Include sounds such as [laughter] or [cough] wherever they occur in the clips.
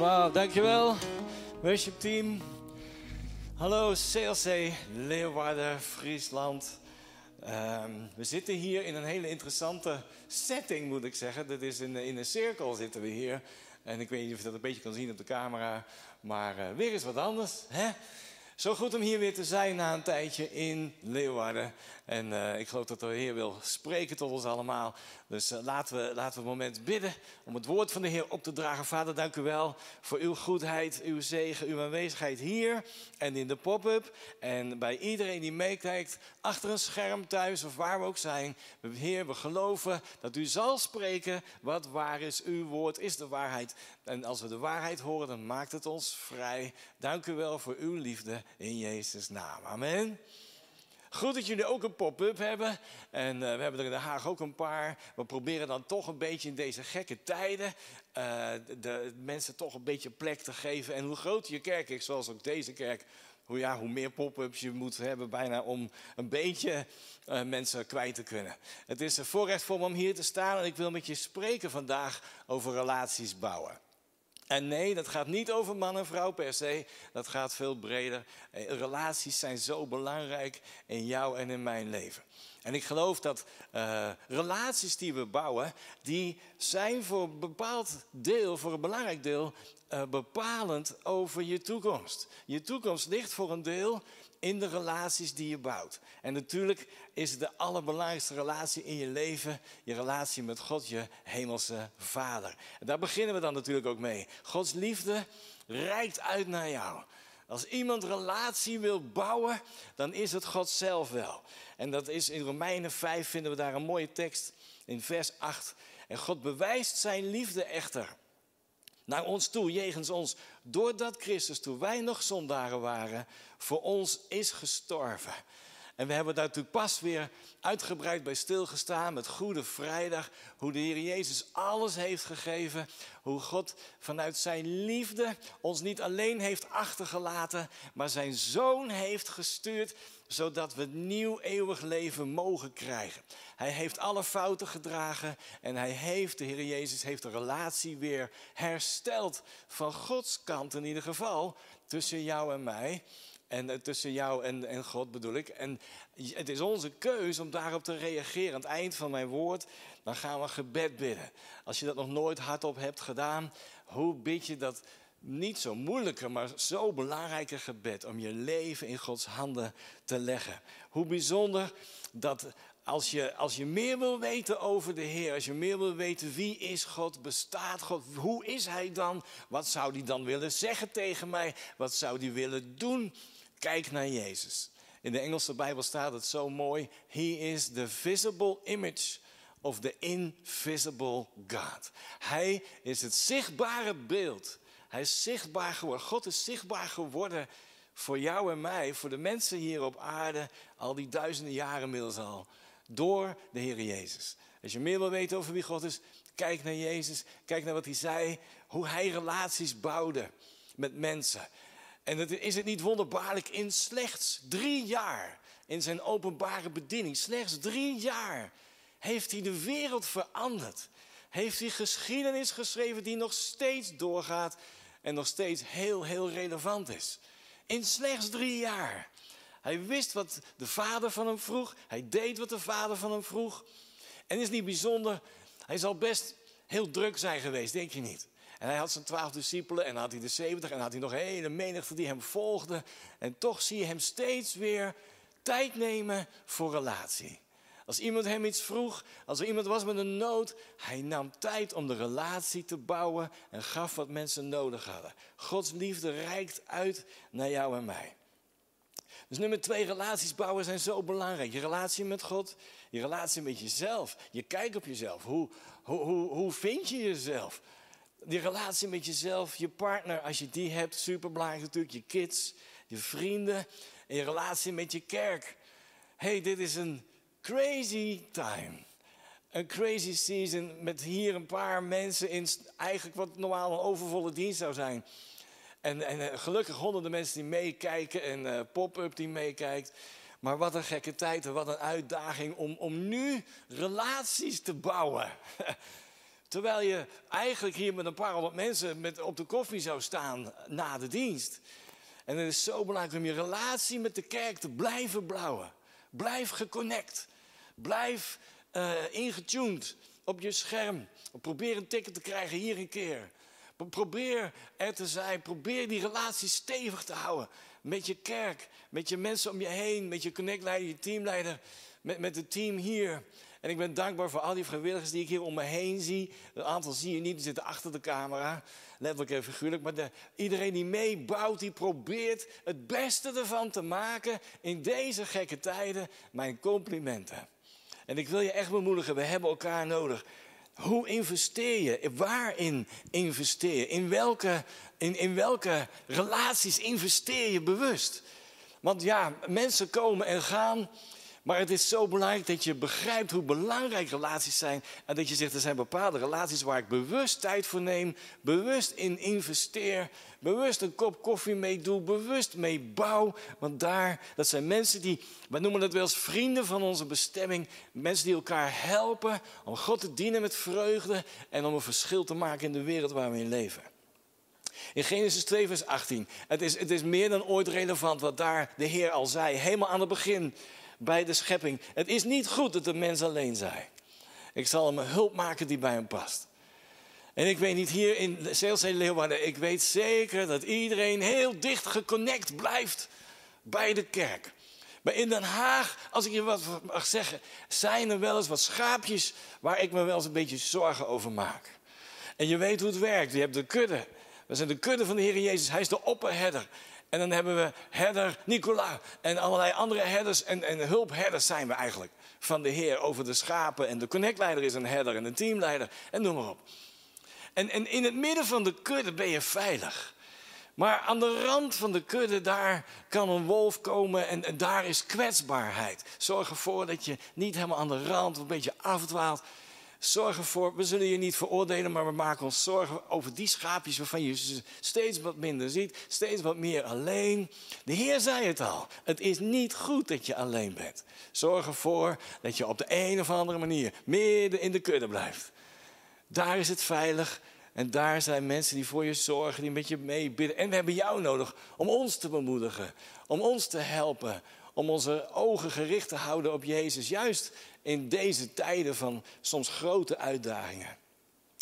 Wauw, dankjewel. Worship team. Hallo CLC, Leeuwarden, Friesland. Ehm, we zitten hier in een hele interessante setting, moet ik zeggen. Dat is in, in een cirkel zitten we hier. En ik weet niet of je dat een beetje kan zien op de camera. Maar uh, weer eens wat anders, hè? Zo goed om hier weer te zijn na een tijdje in Leeuwarden. En uh, ik geloof dat de Heer wil spreken tot ons allemaal. Dus uh, laten, we, laten we een moment bidden om het woord van de Heer op te dragen. Vader, dank u wel voor uw goedheid, uw zegen, uw aanwezigheid hier en in de pop-up. En bij iedereen die meekijkt, achter een scherm thuis of waar we ook zijn. Heer, we geloven dat u zal spreken wat waar is. Uw woord is de waarheid. En als we de waarheid horen, dan maakt het ons vrij. Dank u wel voor uw liefde in Jezus' naam. Amen. Goed dat jullie ook een pop-up hebben. En uh, we hebben er in Den Haag ook een paar. We proberen dan toch een beetje in deze gekke tijden uh, de, mensen toch een beetje plek te geven. En hoe groter je kerk is, zoals ook deze kerk, hoe, ja, hoe meer pop-ups je moet hebben bijna om een beetje uh, mensen kwijt te kunnen. Het is een voorrecht voor me om hier te staan en ik wil met je spreken vandaag over relaties bouwen. En nee, dat gaat niet over man en vrouw per se. Dat gaat veel breder. Relaties zijn zo belangrijk in jou en in mijn leven. En ik geloof dat uh, relaties die we bouwen, die zijn voor een bepaald deel, voor een belangrijk deel, uh, bepalend over je toekomst. Je toekomst ligt voor een deel in de relaties die je bouwt. En natuurlijk is de allerbelangrijkste relatie in je leven je relatie met God, je hemelse Vader. En daar beginnen we dan natuurlijk ook mee. Gods liefde reikt uit naar jou. Als iemand relatie wil bouwen, dan is het God zelf wel. En dat is in Romeinen 5 vinden we daar een mooie tekst in vers 8. En God bewijst zijn liefde echter naar ons toe, jegens ons, doordat Christus, toen wij nog zondaren waren, voor ons is gestorven. En we hebben daar natuurlijk pas weer uitgebreid bij stilgestaan met Goede Vrijdag. Hoe de Heer Jezus alles heeft gegeven. Hoe God vanuit zijn liefde ons niet alleen heeft achtergelaten, maar zijn zoon heeft gestuurd zodat we nieuw eeuwig leven mogen krijgen. Hij heeft alle fouten gedragen en hij heeft, de Heer Jezus heeft de relatie weer hersteld. Van Gods kant in ieder geval, tussen jou en mij. En uh, tussen jou en, en God bedoel ik. En het is onze keus om daarop te reageren. Aan het eind van mijn woord, dan gaan we gebed bidden. Als je dat nog nooit hardop hebt gedaan, hoe bid je dat niet zo moeilijke, maar zo belangrijke gebed om je leven in Gods handen te leggen. Hoe bijzonder dat als je, als je meer wil weten over de Heer, als je meer wil weten wie is God, bestaat God, hoe is Hij dan, wat zou Hij dan willen zeggen tegen mij, wat zou Hij willen doen, kijk naar Jezus. In de Engelse Bijbel staat het zo mooi, He is the visible image of the invisible God. Hij is het zichtbare beeld hij is zichtbaar geworden. God is zichtbaar geworden voor jou en mij, voor de mensen hier op aarde, al die duizenden jaren inmiddels al. Door de Heer Jezus. Als je meer wil weten over wie God is, kijk naar Jezus. Kijk naar wat hij zei. Hoe hij relaties bouwde met mensen. En is het niet wonderbaarlijk in slechts drie jaar, in zijn openbare bediening, slechts drie jaar, heeft hij de wereld veranderd. Heeft hij geschiedenis geschreven die nog steeds doorgaat en nog steeds heel, heel relevant is. In slechts drie jaar. Hij wist wat de vader van hem vroeg. Hij deed wat de vader van hem vroeg. En is niet bijzonder. Hij zal best heel druk zijn geweest, denk je niet? En hij had zijn twaalf discipelen en had hij de zeventig en had hij nog een hele menigte die hem volgden. En toch zie je hem steeds weer tijd nemen voor relatie. Als iemand hem iets vroeg, als er iemand was met een nood, hij nam tijd om de relatie te bouwen en gaf wat mensen nodig hadden. Gods liefde reikt uit naar jou en mij. Dus nummer twee, relaties bouwen zijn zo belangrijk. Je relatie met God, je relatie met jezelf. Je kijkt op jezelf. Hoe, hoe, hoe, hoe vind je jezelf? Die relatie met jezelf, je partner, als je die hebt, superbelangrijk natuurlijk. Je kids, je vrienden en je relatie met je kerk. hey, dit is een crazy time. Een crazy season met hier een paar mensen in eigenlijk wat normaal een overvolle dienst zou zijn. En, en eh, gelukkig honderden mensen die meekijken en uh, pop-up die meekijkt. Maar wat een gekke tijd en wat een uitdaging om, om nu relaties te bouwen. [laughs] Terwijl je eigenlijk hier met een paar honderd mensen met, op de koffie zou staan na de dienst. En het is zo belangrijk om je relatie met de kerk te blijven bouwen. Blijf geconnect. Blijf uh, ingetuned op je scherm. Probeer een ticket te krijgen hier een keer. Probeer er te zijn. Probeer die relatie stevig te houden. Met je kerk, met je mensen om je heen, met je connectleider, je teamleider, met, met het team hier. En ik ben dankbaar voor al die vrijwilligers die ik hier om me heen zie. Een aantal zie je niet, die zitten achter de camera. Letterlijk en figuurlijk. Maar de, iedereen die meebouwt, die probeert het beste ervan te maken in deze gekke tijden. Mijn complimenten. En ik wil je echt bemoedigen, we hebben elkaar nodig. Hoe investeer je? Waarin investeer je? In welke, in, in welke relaties investeer je bewust? Want ja, mensen komen en gaan. Maar het is zo belangrijk dat je begrijpt hoe belangrijk relaties zijn. En dat je zegt, er zijn bepaalde relaties waar ik bewust tijd voor neem. Bewust in investeer. Bewust een kop koffie mee doe. Bewust mee bouw. Want daar, dat zijn mensen die, we noemen het wel eens vrienden van onze bestemming. Mensen die elkaar helpen om God te dienen met vreugde. En om een verschil te maken in de wereld waar we in leven. In Genesis 2, vers 18. Het is, het is meer dan ooit relevant wat daar de Heer al zei. Helemaal aan het begin bij de schepping. Het is niet goed dat de mens alleen zij. Ik zal hem een hulp maken die bij hem past. En ik weet niet, hier in CLC Leeuwarden, ik weet zeker dat iedereen heel dicht geconnect blijft bij de kerk. Maar in Den Haag, als ik je wat mag zeggen, zijn er wel eens wat schaapjes waar ik me wel eens een beetje zorgen over maak. En je weet hoe het werkt. Je hebt de kudde. We zijn de kudde van de Heer Jezus. Hij is de opperherder. En dan hebben we herder Nicola en allerlei andere herders en, en hulpherders zijn we eigenlijk. Van de Heer over de schapen. En de connectleider is een herder en een teamleider en noem maar op. En, en in het midden van de kudde ben je veilig. Maar aan de rand van de kudde, daar kan een wolf komen en, en daar is kwetsbaarheid. Zorg ervoor dat je niet helemaal aan de rand een beetje afdwaalt. Zorg ervoor, we zullen je niet veroordelen, maar we maken ons zorgen over die schaapjes waarvan je steeds wat minder ziet, steeds wat meer alleen. De Heer zei het al, het is niet goed dat je alleen bent. Zorg ervoor dat je op de een of andere manier midden in de kudde blijft. Daar is het veilig en daar zijn mensen die voor je zorgen, die met je meebidden. En we hebben jou nodig om ons te bemoedigen, om ons te helpen, om onze ogen gericht te houden op Jezus. Juist in deze tijden van soms grote uitdagingen.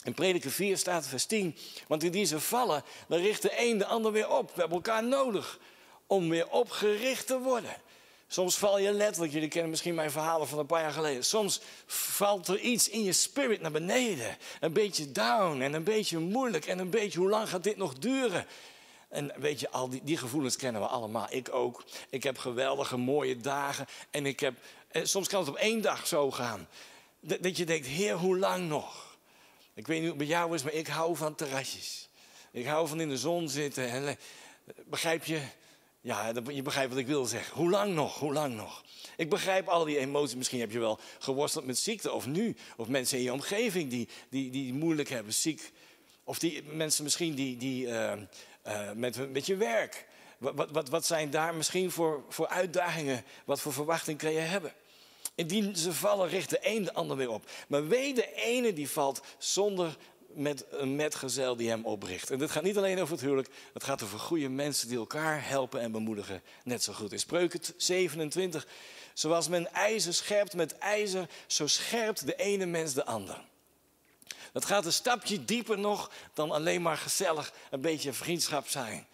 In Prediker 4 staat vers 10. Want in die vallen, dan richt de een de ander weer op. We hebben elkaar nodig om weer opgericht te worden. Soms val je letterlijk, jullie kennen misschien mijn verhalen van een paar jaar geleden. Soms valt er iets in je spirit naar beneden. Een beetje down en een beetje moeilijk en een beetje hoe lang gaat dit nog duren? En weet je, al die, die gevoelens kennen we allemaal. Ik ook. Ik heb geweldige mooie dagen en ik heb soms kan het op één dag zo gaan. Dat, je denkt, heer, hoe lang nog? Ik weet niet hoe het bij jou is, maar ik hou van terrasjes. Ik hou van in de zon zitten. En, begrijp je? Ja, je begrijpt wat ik wil zeggen. Hoe lang nog? Hoe lang nog? Ik begrijp al die emoties. Misschien heb je wel geworsteld met ziekte. Of nu. Of mensen in je omgeving die, die, die moeilijk hebben, ziek. Of die mensen misschien die, die uh, met, met je werk. Wat, wat, wat zijn daar misschien voor, voor uitdagingen? Wat voor verwachting kan je hebben? Indien ze vallen, richt de een de ander weer op. Maar wee de ene die valt zonder met een metgezel die hem opricht. En dit gaat niet alleen over het huwelijk, het gaat over goede mensen die elkaar helpen en bemoedigen. Net zo goed. In Spreuken 27, zoals men ijzer scherpt met ijzer, zo scherpt de ene mens de ander. Dat gaat een stapje dieper nog dan alleen maar gezellig een beetje vriendschap zijn.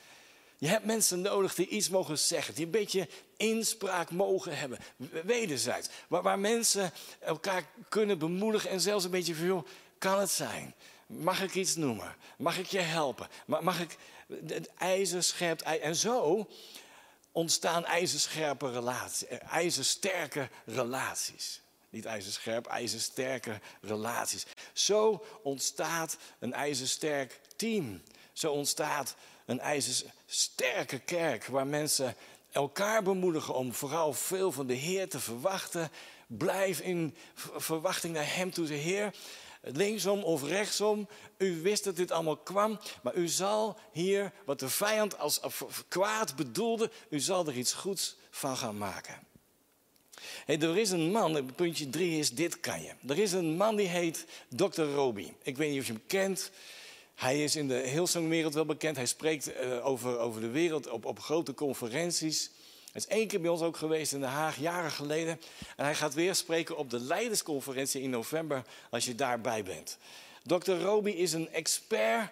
Je hebt mensen nodig die iets mogen zeggen, die een beetje inspraak mogen hebben, wederzijds. Waar, mensen elkaar kunnen bemoedigen en zelfs een beetje van, kan het zijn? Mag ik iets noemen? Mag ik je helpen? Mag ik het ijzer scherpt En zo ontstaan ijzerscherpe relaties, ijzersterke relaties. Niet ijzerscherp, ijzersterke relaties. Zo ontstaat een ijzersterk team. Zo ontstaat een ijzersterke kerk waar mensen elkaar bemoedigen om vooral veel van de Heer te verwachten. Blijf in verwachting naar Hem toe, de Heer. Linksom of rechtsom, u wist dat dit allemaal kwam, maar u zal hier, wat de vijand als kwaad bedoelde, u zal er iets goeds van gaan maken. Er is een man, puntje drie is, dit kan je. Er is een man die heet Dr. Roby. Ik weet niet of je hem kent. Hij is in de Hillsong-wereld wel bekend. Hij spreekt uh, over, over de wereld op, op grote conferenties. Hij is één keer bij ons ook geweest in Den Haag, jaren geleden. En hij gaat weer spreken op de Leidersconferentie in november, als je daarbij bent. Dr. Roby is een expert.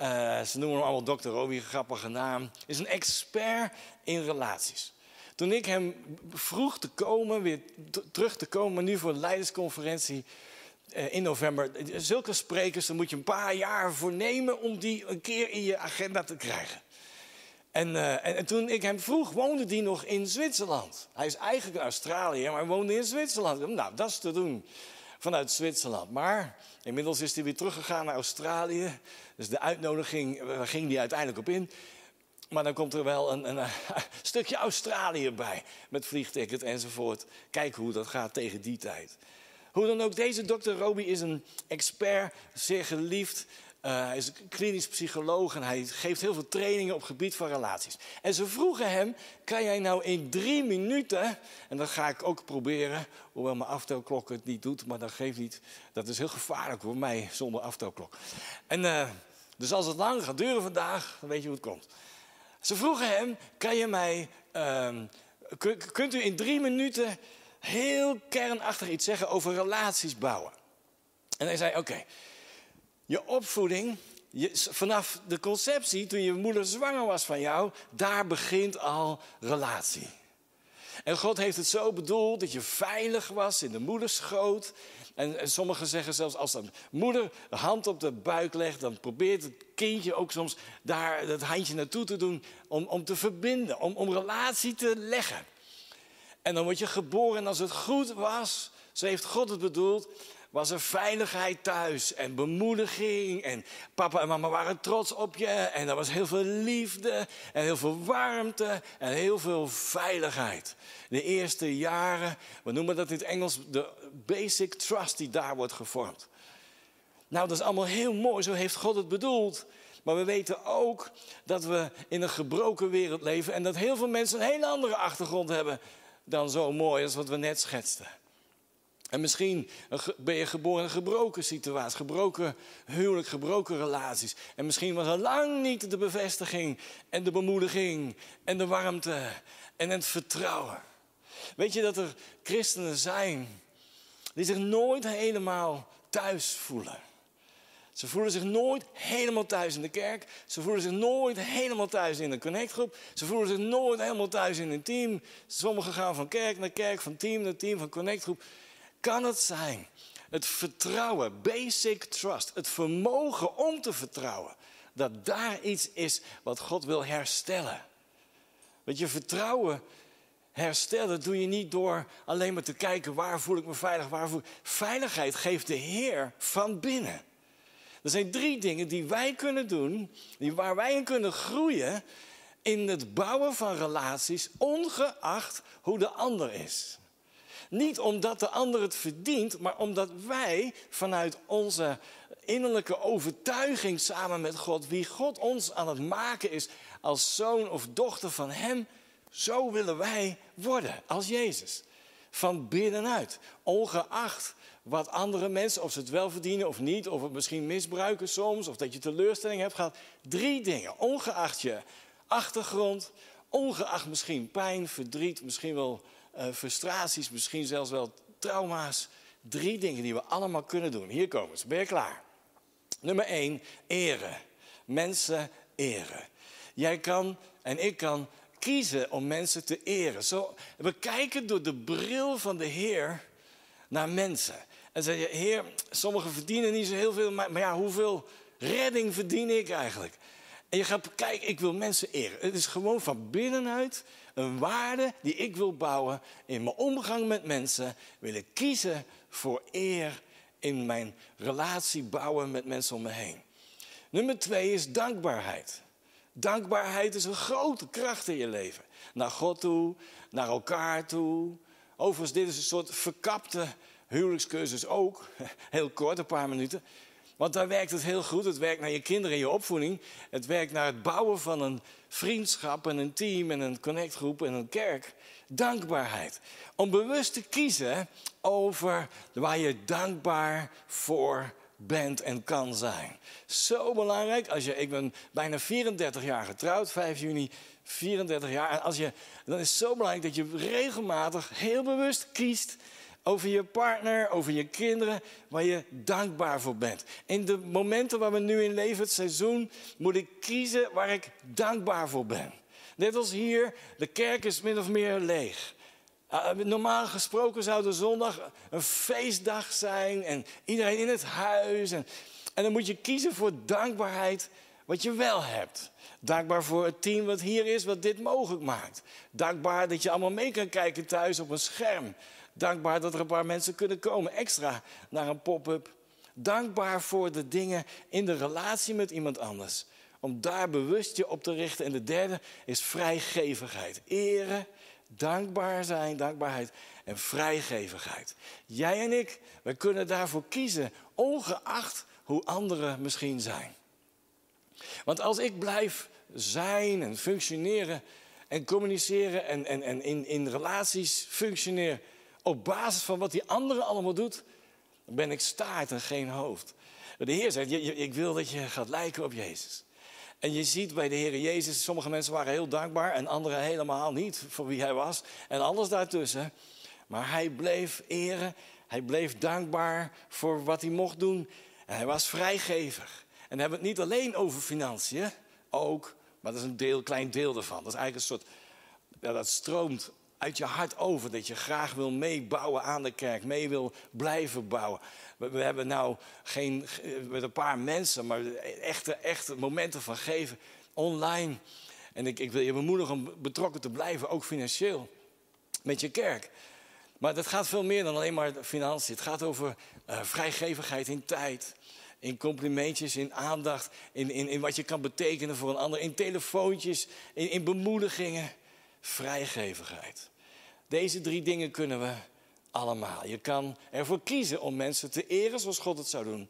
Uh, ze noemen hem allemaal Dr. Roby, grappige naam. Is een expert in relaties. Toen ik hem vroeg te komen, weer terug te komen, nu voor de Leidersconferentie uh, in november. Zulke sprekers, daar moet je een paar jaar voor nemen om die een keer in je agenda te krijgen. En, uh, en, en, toen ik hem vroeg, woonde hij nog in Zwitserland. Hij is eigenlijk een Australiër, maar woonde in Zwitserland. Nou, dat is te doen vanuit Zwitserland. Maar inmiddels is hij weer teruggegaan naar Australië. Dus de uitnodiging, waar ging hij uiteindelijk op in? Maar dan komt er wel een, een, een, [laughs] stukje Australië bij. Met vliegticket enzovoort. Kijk hoe dat gaat tegen die tijd. Hoe dan ook, deze dokter Roby is een expert, zeer geliefd. Uh, hij is klinisch psycholoog en hij geeft heel veel trainingen op gebied van relaties. En ze vroegen hem, kan jij nou in drie minuten, en dat ga ik ook proberen, hoewel mijn aftelklok het niet doet, maar dat geeft niet. Dat is heel gevaarlijk voor mij zonder aftelklok. En uh, dus als het lang gaat duren vandaag, dan weet je hoe het komt. Ze vroegen hem, kan je mij, uh, kunt u in drie minuten heel kernachtig iets zeggen over relaties bouwen? En hij zei, oké. Je opvoeding, je, vanaf de conceptie, toen je moeder zwanger was van jou, daar begint al relatie. En God heeft het zo bedoeld dat je veilig was in de moederschoot. En, en sommigen zeggen zelfs als de moeder de hand op de buik legt, dan probeert het kindje ook soms daar dat handje naartoe te doen om, om te verbinden, om, om relatie te leggen. En dan word je geboren en als het goed was, zo heeft God het bedoeld, was er veiligheid thuis en bemoediging. En papa en mama waren trots op je. En er was heel veel liefde en heel veel warmte en heel veel veiligheid. De eerste jaren, we noemen dat in het Engels de basic trust die daar wordt gevormd. Nou, dat is allemaal heel mooi, zo heeft God het bedoeld. Maar we weten ook dat we in een gebroken wereld leven en dat heel veel mensen een hele andere achtergrond hebben dan zo mooi als wat we net schetsten. En misschien ben je geboren in een gebroken situatie, gebroken huwelijk, gebroken relaties. En misschien was er lang niet de bevestiging en de bemoediging en de warmte en het vertrouwen. Weet je dat er christenen zijn die zich nooit helemaal thuis voelen? Ze voelen zich nooit helemaal thuis in de kerk. Ze voelen zich nooit helemaal thuis in een connectgroep. Ze voelen zich nooit helemaal thuis in een team. Sommigen gaan van kerk naar kerk, van team naar team, van connectgroep kan het zijn? Het vertrouwen, basic trust, het vermogen om te vertrouwen. Dat daar iets is wat God wil herstellen. Want je vertrouwen herstellen doe je niet door alleen maar te kijken waar voel ik me veilig, waar voel ik... Veiligheid geeft de Heer van binnen. Er zijn drie dingen die wij kunnen doen, waar wij in kunnen groeien in het bouwen van relaties, ongeacht hoe de ander is. Niet omdat de ander het verdient, maar omdat wij vanuit onze innerlijke overtuiging samen met God, wie God ons aan het maken is als zoon of dochter van Hem, zo willen wij worden als Jezus. Van binnenuit, ongeacht wat andere mensen, of ze het wel verdienen of niet, of het misschien misbruiken soms, of dat je teleurstelling hebt gehad. Drie dingen, ongeacht je achtergrond, ongeacht misschien pijn, verdriet, misschien wel uh, frustraties, misschien zelfs wel trauma's. Drie dingen die we allemaal kunnen doen. Hier komen ze. Ben je klaar? Nummer één, eren. Mensen eren. Jij kan en ik kan kiezen om mensen te eren. Zo, we kijken door de bril van de Heer naar mensen. En zeggen, Heer, sommigen verdienen niet zo heel veel, maar, maar ja, hoeveel redding verdien ik eigenlijk? En je gaat kijken, ik wil mensen eren. Het is gewoon van binnenuit een waarde die ik wil bouwen in mijn omgang met mensen. Wil ik kiezen voor eer in mijn relatie bouwen met mensen om me heen. Nummer twee is dankbaarheid. Dankbaarheid is een grote kracht in je leven. Naar God toe, naar elkaar toe. Overigens, dit is een soort verkapte huwelijkscursus ook. [laughs] Heel kort, een paar minuten. Want daar werkt het heel goed. Het werkt naar je kinderen en je opvoeding. Het werkt naar het bouwen van een vriendschap en een team en een connectgroep en een kerk. Dankbaarheid. Om bewust te kiezen over waar je dankbaar voor bent en kan zijn. Zo belangrijk. Als je, ik ben bijna 34 jaar getrouwd, 5 juni 34 jaar. En als je, dan is het zo belangrijk dat je regelmatig heel bewust kiest over je partner, over je kinderen, waar je dankbaar voor bent. In de momenten waar we nu in leven, het seizoen, moet ik kiezen waar ik dankbaar voor ben. Net als hier, de kerk is min of meer leeg. Uh, normaal gesproken zou de zondag een feestdag zijn en iedereen in het huis. En, en dan moet je kiezen voor dankbaarheid wat je wel hebt. Dankbaar voor het team wat hier is, wat dit mogelijk maakt. Dankbaar dat je allemaal mee kan kijken thuis op een scherm. Dankbaar dat er een paar mensen kunnen komen extra naar een pop-up. Dankbaar voor de dingen in de relatie met iemand anders. Om daar bewust je op te richten. En de derde is vrijgevigheid. Eren, dankbaar zijn, dankbaarheid en vrijgevigheid. Jij en ik, wij kunnen daarvoor kiezen, ongeacht hoe anderen misschien zijn. Want als ik blijf zijn en functioneren en communiceren en, en, en in, in relaties functioneren op basis van wat die andere allemaal doet, ben ik staart en geen hoofd. De Heer zegt, ik wil dat je gaat lijken op Jezus. En je ziet bij de Heer Jezus, sommige mensen waren heel dankbaar en anderen helemaal niet voor wie hij was. En alles daartussen. Maar hij bleef eren, hij bleef dankbaar voor wat hij mocht doen. En hij was vrijgevig. En dan hebben we het niet alleen over financiën, ook, maar dat is een deel, klein deel ervan. Dat is eigenlijk een soort, ja, dat stroomt uit je hart over. Dat je graag wil meebouwen aan de kerk, mee wil blijven bouwen. We, hebben nou geen, met een paar mensen, maar echte, echte momenten van geven online. En ik, ik wil je bemoedigen om betrokken te blijven, ook financieel, met je kerk. Maar dat gaat veel meer dan alleen maar financiën. Het gaat over uh, vrijgevigheid in tijd. In complimentjes, in aandacht, in, in, in wat je kan betekenen voor een ander. In telefoontjes, in, in bemoedigingen. Vrijgevigheid. Deze drie dingen kunnen we allemaal. Je kan ervoor kiezen om mensen te eren zoals God het zou doen.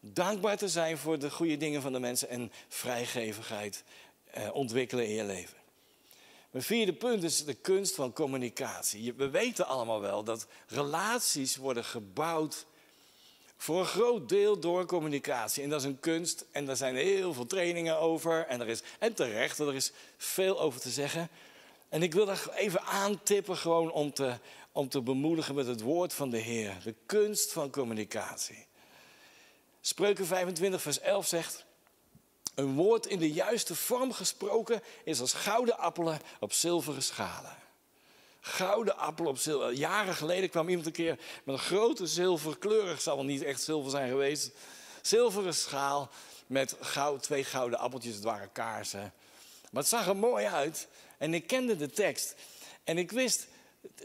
Dankbaar te zijn voor de goede dingen van de mensen en vrijgevigheid eh, ontwikkelen in je leven. Mijn vierde punt is de kunst van communicatie. We weten allemaal wel dat relaties worden gebouwd voor een groot deel door communicatie. En dat is een kunst en daar zijn heel veel trainingen over. En, er is, en terecht, er is veel over te zeggen. En ik wil daar even aantippen gewoon om te, om te bemoedigen met het woord van de Heer. De kunst van communicatie. Spreuken 25 vers 11 zegt... Een woord in de juiste vorm gesproken is als gouden appelen op zilveren schalen. Gouden appel op zilver. Jaren geleden kwam iemand een keer met een grote zilverkleurig, zal wel niet echt zilver zijn geweest. Zilveren schaal met goud, twee gouden appeltjes, het waren kaarsen. Maar het zag er mooi uit. En ik kende de tekst. En ik wist,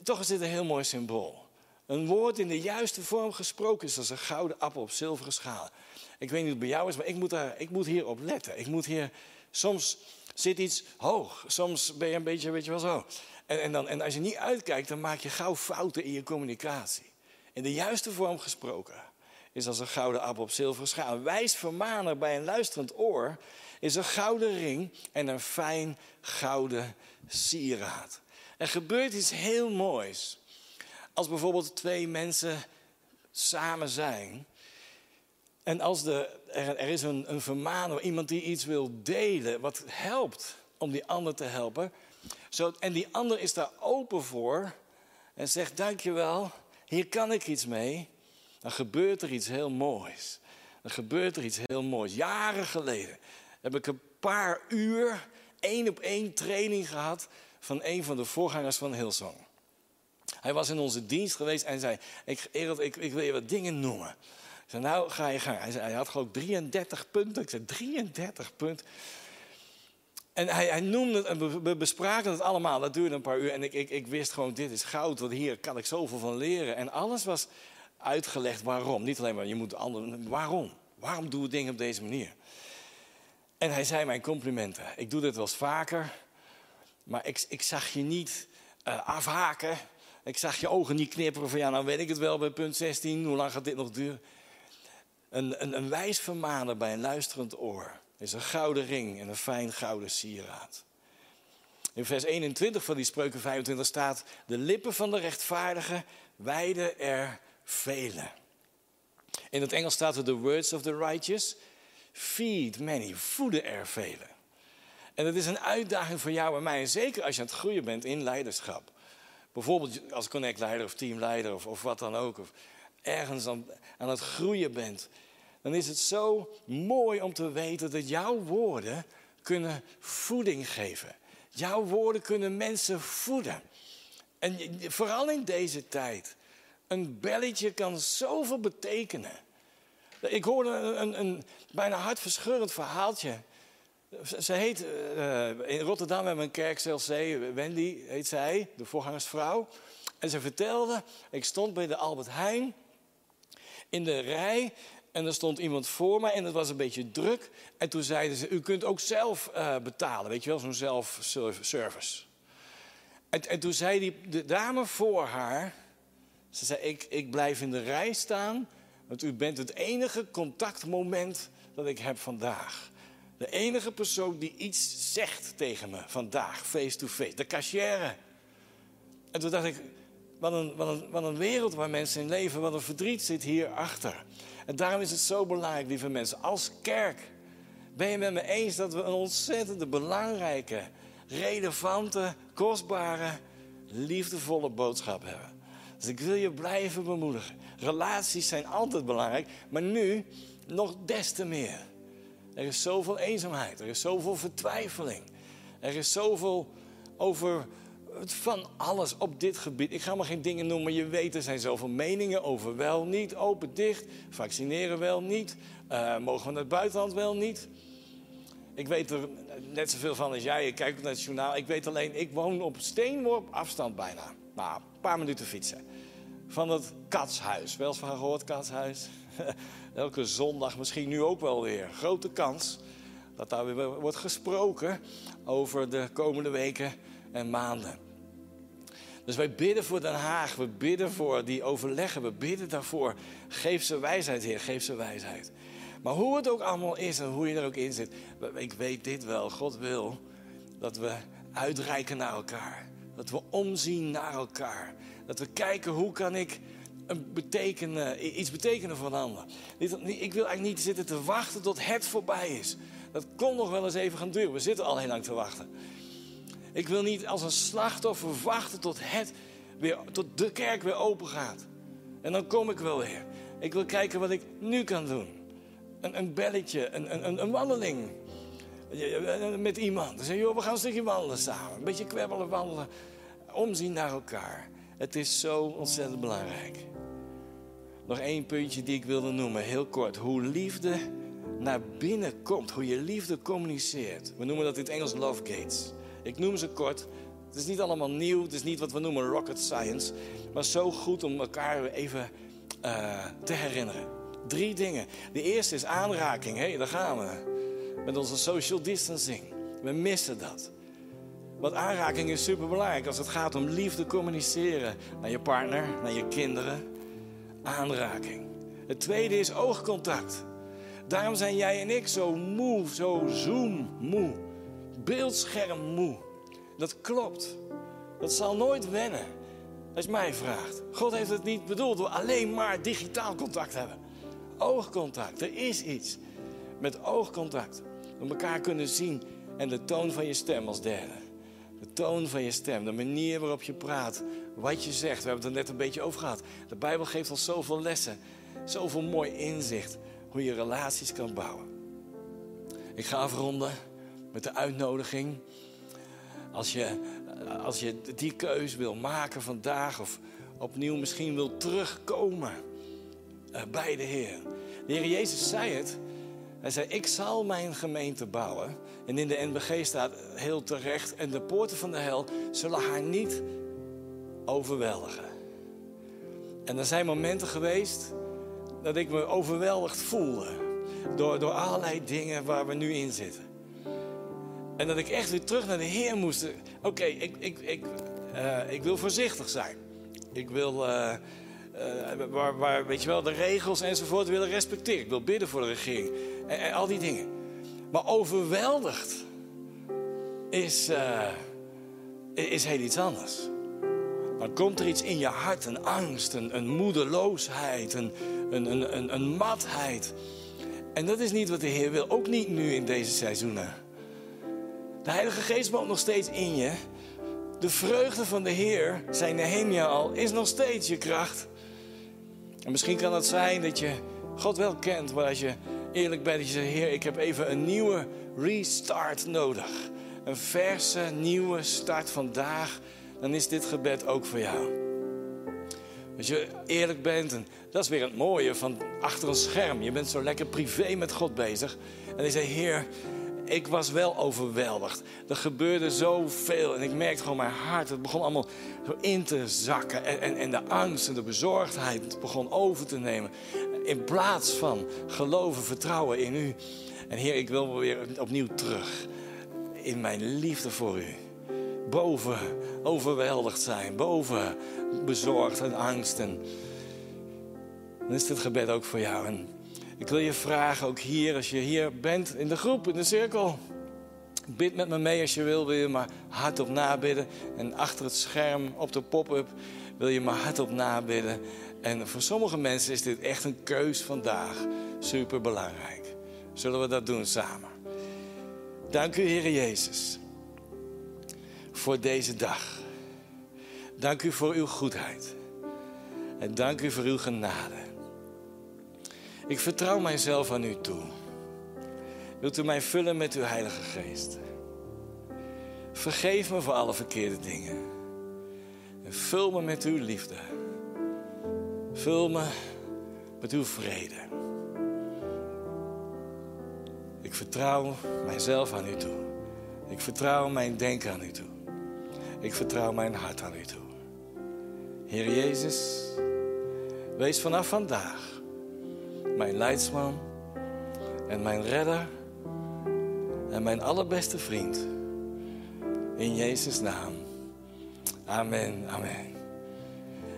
toch is dit een heel mooi symbool. Een woord in de juiste vorm gesproken is als een gouden appel op zilveren schaal. Ik weet niet hoe het bij jou is, maar ik moet, daar, ik moet hierop letten. Ik moet hier, soms zit iets hoog, soms ben je een beetje, weet je wel zo. En, en, dan, en als je niet uitkijkt, dan maak je gauw fouten in je communicatie. In de juiste vorm gesproken is als een gouden appel op zilveren schaal. Wijs vermaner bij een luisterend oor is een gouden ring en een fijn gouden sieraad. Er gebeurt iets heel moois. Als bijvoorbeeld twee mensen samen zijn. En als de, er, er is een, een vermaner, iemand die iets wil delen, wat helpt om die ander te helpen. Zo, en die ander is daar open voor en zegt: Dankjewel, hier kan ik iets mee. Dan gebeurt er iets heel moois. Dan gebeurt er iets heel moois. Jaren geleden heb ik een paar uur één op één training gehad van een van de voorgangers van Hillsong. Hij was in onze dienst geweest en zei: ik, ik, ik wil je wat dingen noemen. Ik zei: Nou, ga je gang. Hij, had gewoon 33 punten. Ik zei: 33 punten. En hij, hij noemde het en we bespraken het allemaal. Dat duurde een paar uur. En ik, ik, ik wist gewoon: dit is goud, want hier kan ik zoveel van leren. En alles was uitgelegd waarom. Niet alleen maar je moet anderen. Waarom? Waarom doen we dingen op deze manier? En hij zei mijn complimenten. Ik doe dit wel eens vaker. Maar ik, ik zag je niet uh, afhaken. Ik zag je ogen niet knipperen van ja, nou weet ik het wel bij punt 16. Hoe lang gaat dit nog duren? Een, een, een wijs vermaner bij een luisterend oor is een gouden ring en een fijn gouden sieraad. In vers 21 van die spreuken 25 staat: De lippen van de rechtvaardige wijden er velen. In het Engels staat er: The words of the righteous feed many, voeden er velen. En dat is een uitdaging voor jou en mij, en zeker als je aan het groeien bent in leiderschap. Bijvoorbeeld als connectleider of teamleider of, of wat dan ook. Of ergens aan, aan het groeien bent. Dan is het zo mooi om te weten dat jouw woorden kunnen voeding geven. Jouw woorden kunnen mensen voeden. En vooral in deze tijd. Een belletje kan zoveel betekenen. Ik hoorde een, een, bijna hartverscheurend verhaaltje. Ze heet, uh, in Rotterdam hebben we een kerk, Wendy heet zij, de voorgangersvrouw. En ze vertelde, ik stond bij de Albert Heijn in de rij en er stond iemand voor mij en het was een beetje druk. En toen zeiden ze, u kunt ook zelf uh, betalen, weet je wel, zo'n zelfservice. En, en toen zei die, de dame voor haar, ze zei, ik, ik blijf in de rij staan, want u bent het enige contactmoment dat ik heb vandaag. De enige persoon die iets zegt tegen me vandaag, face to face. De cashier. En toen dacht ik, wat een, wat, een, wat een wereld waar mensen in leven, wat een verdriet zit hierachter. En daarom is het zo belangrijk, lieve mensen, als kerk. Ben je met me eens dat we een ontzettende belangrijke, relevante, kostbare, liefdevolle boodschap hebben? Dus ik wil je blijven bemoedigen. Relaties zijn altijd belangrijk, maar nu nog des te meer. Er is zoveel eenzaamheid, er is zoveel vertwijfeling. Er is zoveel over van alles op dit gebied. Ik ga maar geen dingen noemen, je weet, er zijn zoveel meningen over wel, niet, open, dicht, vaccineren wel, niet, uh, mogen we naar het buitenland wel, niet. Ik weet er net zoveel van als jij, ik kijk naar het journaal. Ik weet alleen, ik woon op steenworp afstand bijna. Nou, paar minuten fietsen. Van het katshuis. Wel eens van gehoord, katshuis? [laughs] Elke zondag, misschien nu ook wel weer. Grote kans dat daar weer wordt gesproken over de komende weken en maanden. Dus wij bidden voor Den Haag, we bidden voor die overleggen, we bidden daarvoor. Geef ze wijsheid, Heer, geef ze wijsheid. Maar hoe het ook allemaal is en hoe je er ook in zit, ik weet dit wel. God wil dat we uitreiken naar elkaar. Dat we omzien naar elkaar. Dat we kijken hoe kan ik een betekenen, iets betekenen voor een ander. Ik wil eigenlijk niet zitten te wachten tot het voorbij is. Dat kon nog wel eens even gaan duren. We zitten al heel lang te wachten. Ik wil niet als een slachtoffer wachten tot, het weer, tot de kerk weer open gaat. En dan kom ik wel weer. Ik wil kijken wat ik nu kan doen. Een, een belletje, een, een, een wandeling met iemand. Je, joh, we gaan een stukje wandelen samen. Een beetje kwebbelen, wandelen. Omzien naar elkaar. Het is zo ontzettend belangrijk. Nog één puntje die ik wilde noemen, heel kort. Hoe liefde naar binnen komt. Hoe je liefde communiceert. We noemen dat in het Engels love gates. Ik noem ze kort. Het is niet allemaal nieuw. Het is niet wat we noemen rocket science. Maar zo goed om elkaar even uh, te herinneren. Drie dingen. De eerste is aanraking. Hé, hey, daar gaan we. Met onze social distancing. We missen dat. Want aanraking is superbelangrijk als het gaat om liefde communiceren naar je partner, naar je kinderen. Aanraking. Het tweede is oogcontact. Daarom zijn jij en ik zo moe, zo zoom moe beeldscherm moe. Dat klopt. Dat zal nooit wennen. Als je mij vraagt. God heeft het niet bedoeld door alleen maar digitaal contact te hebben. Oogcontact. Er is iets. Met oogcontact. We elkaar kunnen zien. En de toon van je stem als derde. De toon van je stem. De manier waarop je praat. Wat je zegt. We hebben het er net een beetje over gehad. De Bijbel geeft ons zoveel lessen. Zoveel mooi inzicht. Hoe je relaties kan bouwen. Ik ga afronden met de uitnodiging. Als je, als je die keus wil maken vandaag of opnieuw misschien wil terugkomen uh, bij de Heer. De Heer Jezus zei het. Hij zei, ik zal mijn gemeente bouwen. En in de NBG staat heel terecht, en de poorten van de hel zullen haar niet overweldigen. En er zijn momenten geweest dat ik me overweldigd voelde. Door, door allerlei dingen waar we nu in zitten. En dat ik echt weer terug naar de Heer moest. Oké, ik, ik, ik, uh, ik wil voorzichtig zijn. Ik wil, uh, uh, waar, weet je wel, de regels enzovoort willen respecteren. Ik wil bidden voor de regering. En, al die dingen. Maar overweldigd is, is heel iets anders. Dan komt er iets in je hart, een angst, een, een moedeloosheid, een, een, een, een, een matheid. En dat is niet wat de Heer wil, ook niet nu in deze seizoenen. De Heilige Geest woont nog steeds in je. De vreugde van de Heer, zei Nehemia al, is nog steeds je kracht. En misschien kan het zijn dat je God wel kent, maar als je eerlijk bent, dat je zegt: Heer, ik heb even een nieuwe restart nodig. Een verse, nieuwe start vandaag. Dan is dit gebed ook voor jou. Als je eerlijk bent, en dat is weer het mooie van achter een scherm. Je bent zo lekker privé met God bezig. En je zegt: Heer, ik was wel overweldigd. Er gebeurde zoveel en ik merkte gewoon mijn hart. Het begon allemaal zo in te zakken. En, en, en de angst en de bezorgdheid begon over te nemen. In plaats van geloven, vertrouwen in u. En Heer, ik wil weer opnieuw terug in mijn liefde voor u. Boven overweldigd zijn, boven bezorgd en angst. En dan is dit gebed ook voor jou. En ik wil je vragen, ook hier, als je hier bent in de groep, in de cirkel. Bid met me mee als je wil, wil je maar hardop nabidden. En achter het scherm op de pop-up wil je maar hardop nabidden. En voor sommige mensen is dit echt een keus vandaag. Super belangrijk. Zullen we dat doen samen? Dank u, Heer Jezus, voor deze dag. Dank u voor uw goedheid. En dank u voor uw genade. Ik vertrouw mijzelf aan u toe. Wilt u mij vullen met uw Heilige Geest? Vergeef me voor alle verkeerde dingen. En vul me met uw liefde. Vul me met uw vrede. Ik vertrouw mijzelf aan u toe. Ik vertrouw mijn denken aan u toe. Ik vertrouw mijn hart aan u toe. Heer Jezus, wees vanaf vandaag mijn leidsman en mijn redder en mijn allerbeste vriend. In Jezus' naam. Amen, amen.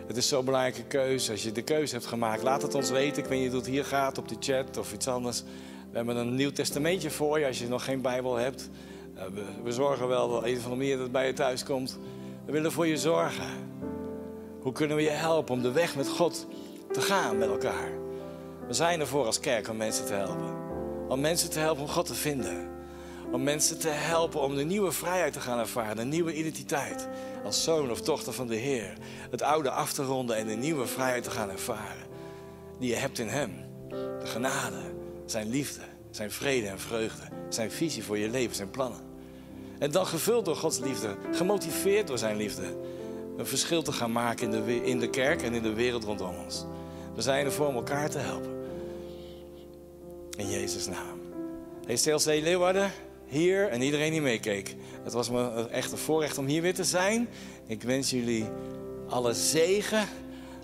Het is zo'n belangrijke keuze. Als je de keuze hebt gemaakt, laat het ons weten. Ik weet niet het hier gaat op de chat of iets anders. We hebben een nieuw testamentje voor je als je nog geen Bijbel hebt. Eh, we, zorgen wel dat een van de meer dat bij je thuis komt. We willen voor je zorgen. Hoe kunnen we je helpen om de weg met God te gaan met elkaar? We zijn ervoor als kerk om mensen te helpen. Om mensen te helpen om God te vinden. Om mensen te helpen om de nieuwe vrijheid te gaan ervaren. Een nieuwe identiteit. Als zoon of dochter van de Heer. Het oude af te ronden en de nieuwe vrijheid te gaan ervaren. Die je hebt in Hem. De genade, zijn liefde, zijn vrede en vreugde. Zijn visie voor je leven, zijn plannen. En dan gevuld door Gods liefde. Gemotiveerd door zijn liefde. Een verschil te gaan maken in de, in de kerk en in de wereld rondom ons. We zijn er voor om elkaar te helpen. In Jezus' naam. Hey CLC Leeuwarden, hier en iedereen die meekeek. Het was me echt een voorrecht om hier weer te zijn. Ik wens jullie alle zegen.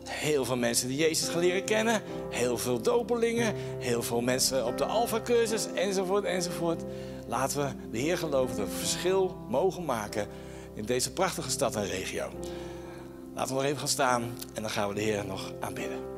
Heel veel mensen die Jezus gaan leren kennen. Heel veel dopelingen. Heel veel mensen op de Alpha-cursus. Enzovoort, enzovoort. Laten we de Heer geloven dat we verschil mogen maken in deze prachtige stad en regio. Laten we nog even gaan staan en dan gaan we de Heer nog aanbidden.